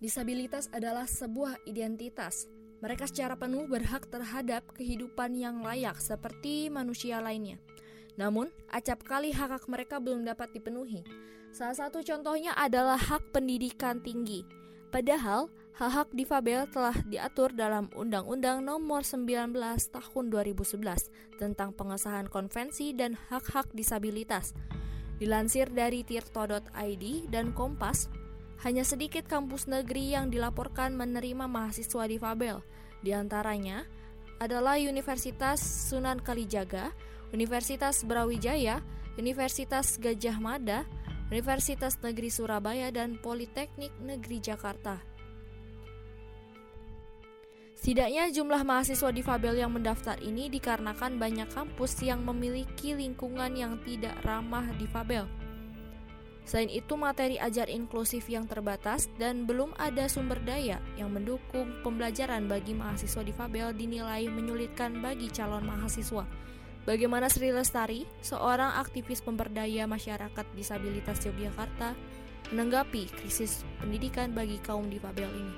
Disabilitas adalah sebuah identitas. Mereka secara penuh berhak terhadap kehidupan yang layak seperti manusia lainnya. Namun, acap kali hak-hak mereka belum dapat dipenuhi. Salah satu contohnya adalah hak pendidikan tinggi. Padahal, hak-hak difabel telah diatur dalam Undang-Undang Nomor 19 Tahun 2011 tentang pengesahan konvensi dan hak-hak disabilitas. Dilansir dari tirto.id dan Kompas, hanya sedikit kampus negeri yang dilaporkan menerima mahasiswa difabel. Di antaranya adalah Universitas Sunan Kalijaga, Universitas Brawijaya, Universitas Gajah Mada, Universitas Negeri Surabaya, dan Politeknik Negeri Jakarta. Setidaknya jumlah mahasiswa difabel yang mendaftar ini dikarenakan banyak kampus yang memiliki lingkungan yang tidak ramah difabel. Selain itu, materi ajar inklusif yang terbatas dan belum ada sumber daya yang mendukung pembelajaran bagi mahasiswa difabel dinilai menyulitkan bagi calon mahasiswa. Bagaimana Sri Lestari, seorang aktivis pemberdaya masyarakat disabilitas Yogyakarta, menanggapi krisis pendidikan bagi kaum difabel ini?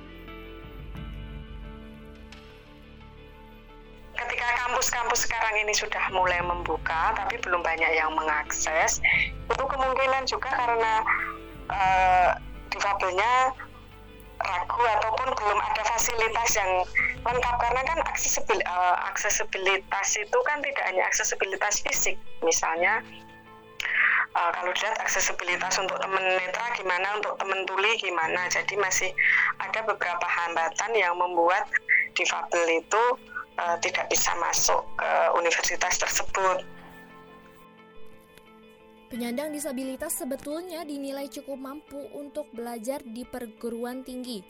Ketika kampus-kampus sekarang ini sudah mulai membuka, tapi belum banyak yang mengakses, itu kemungkinan juga karena uh, difabelnya ragu ataupun belum ada fasilitas yang lengkap. Karena kan aksesibil, uh, aksesibilitas itu kan tidak hanya aksesibilitas fisik. Misalnya uh, kalau dilihat aksesibilitas untuk teman netra gimana untuk teman tuli gimana. Jadi masih ada beberapa hambatan yang membuat difabel itu uh, tidak bisa masuk ke universitas tersebut Penyandang disabilitas sebetulnya dinilai cukup mampu untuk belajar di perguruan tinggi.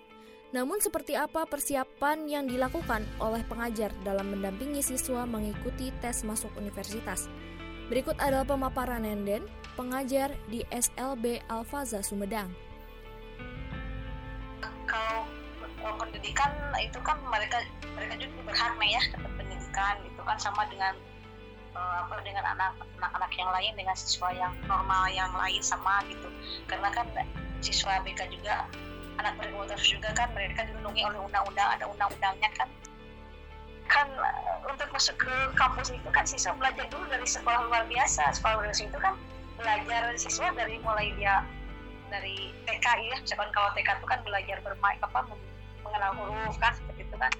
Namun seperti apa persiapan yang dilakukan oleh pengajar dalam mendampingi siswa mengikuti tes masuk universitas? Berikut adalah pemaparan Nenden, pengajar di SLB Alfaza Sumedang. Kalau pendidikan itu kan mereka mereka juga berhak nih ya pendidikan gitu kan sama dengan uh, apa dengan anak anak-anak yang lain dengan siswa yang normal yang lain sama gitu. Karena kan siswa BK juga anak berkebutuhan juga kan mereka dilindungi oleh undang-undang ada undang-undangnya kan. Kan uh, untuk masuk ke kampus itu kan siswa belajar dulu dari sekolah luar biasa. Sekolah luar biasa itu kan belajar siswa dari mulai dia dari TK ya. Misalkan kalau TK itu kan belajar bermain apa mengenal huruf kan seperti itu kan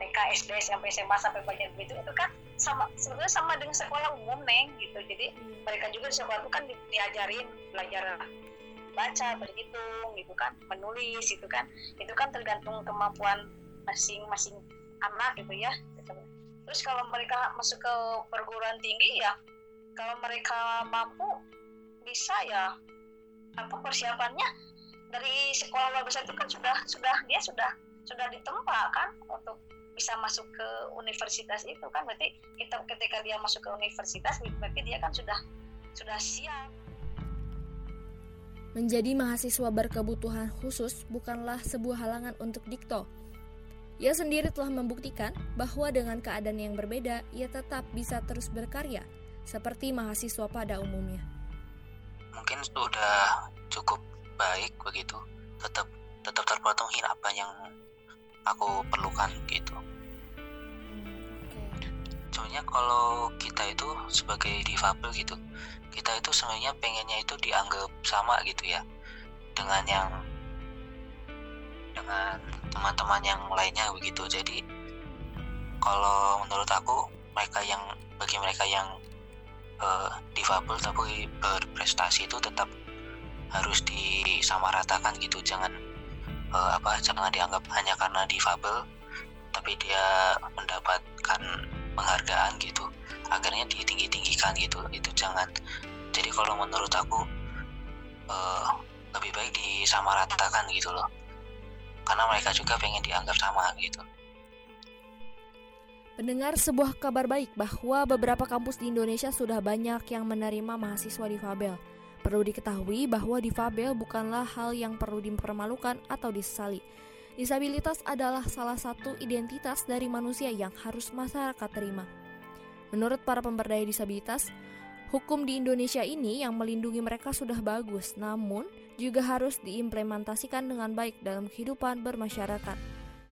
TK SD SMP SMA sampai belajar begitu itu kan sama sebenarnya sama dengan sekolah umum neng gitu. Jadi hmm. mereka juga di sekolah itu kan di, diajarin belajar baca berhitung gitu kan menulis gitu kan. Itu kan tergantung kemampuan masing-masing anak gitu ya terus kalau mereka masuk ke perguruan tinggi ya kalau mereka mampu bisa ya apa persiapannya dari sekolah luar biasa itu kan sudah sudah dia sudah sudah ditempa kan untuk bisa masuk ke universitas itu kan berarti kita ketika dia masuk ke universitas berarti dia kan sudah sudah siap Menjadi mahasiswa berkebutuhan khusus bukanlah sebuah halangan untuk Dikto. Ia sendiri telah membuktikan bahwa dengan keadaan yang berbeda, ia tetap bisa terus berkarya, seperti mahasiswa pada umumnya. Mungkin sudah cukup baik begitu, tetap tetap terpenuhi apa yang aku perlukan gitu. Sebenarnya kalau kita itu sebagai difabel gitu kita itu sebenarnya pengennya itu dianggap sama gitu ya. Dengan yang dengan teman-teman yang lainnya begitu. Jadi kalau menurut aku mereka yang bagi mereka yang uh, difabel tapi berprestasi itu tetap harus disamaratakan gitu. Jangan uh, apa jangan dianggap hanya karena difabel tapi dia mendapatkan penghargaan gitu. Akhirnya ditinggi-tinggikan gitu itu jangan. Jadi kalau menurut aku uh, lebih baik disamaratakan gitu loh. Karena mereka juga pengen dianggap sama gitu. Pendengar sebuah kabar baik bahwa beberapa kampus di Indonesia sudah banyak yang menerima mahasiswa difabel. Perlu diketahui bahwa difabel bukanlah hal yang perlu dipermalukan atau disesali. Disabilitas adalah salah satu identitas dari manusia yang harus masyarakat terima. Menurut para pemberdaya disabilitas, hukum di Indonesia ini yang melindungi mereka sudah bagus, namun juga harus diimplementasikan dengan baik dalam kehidupan bermasyarakat.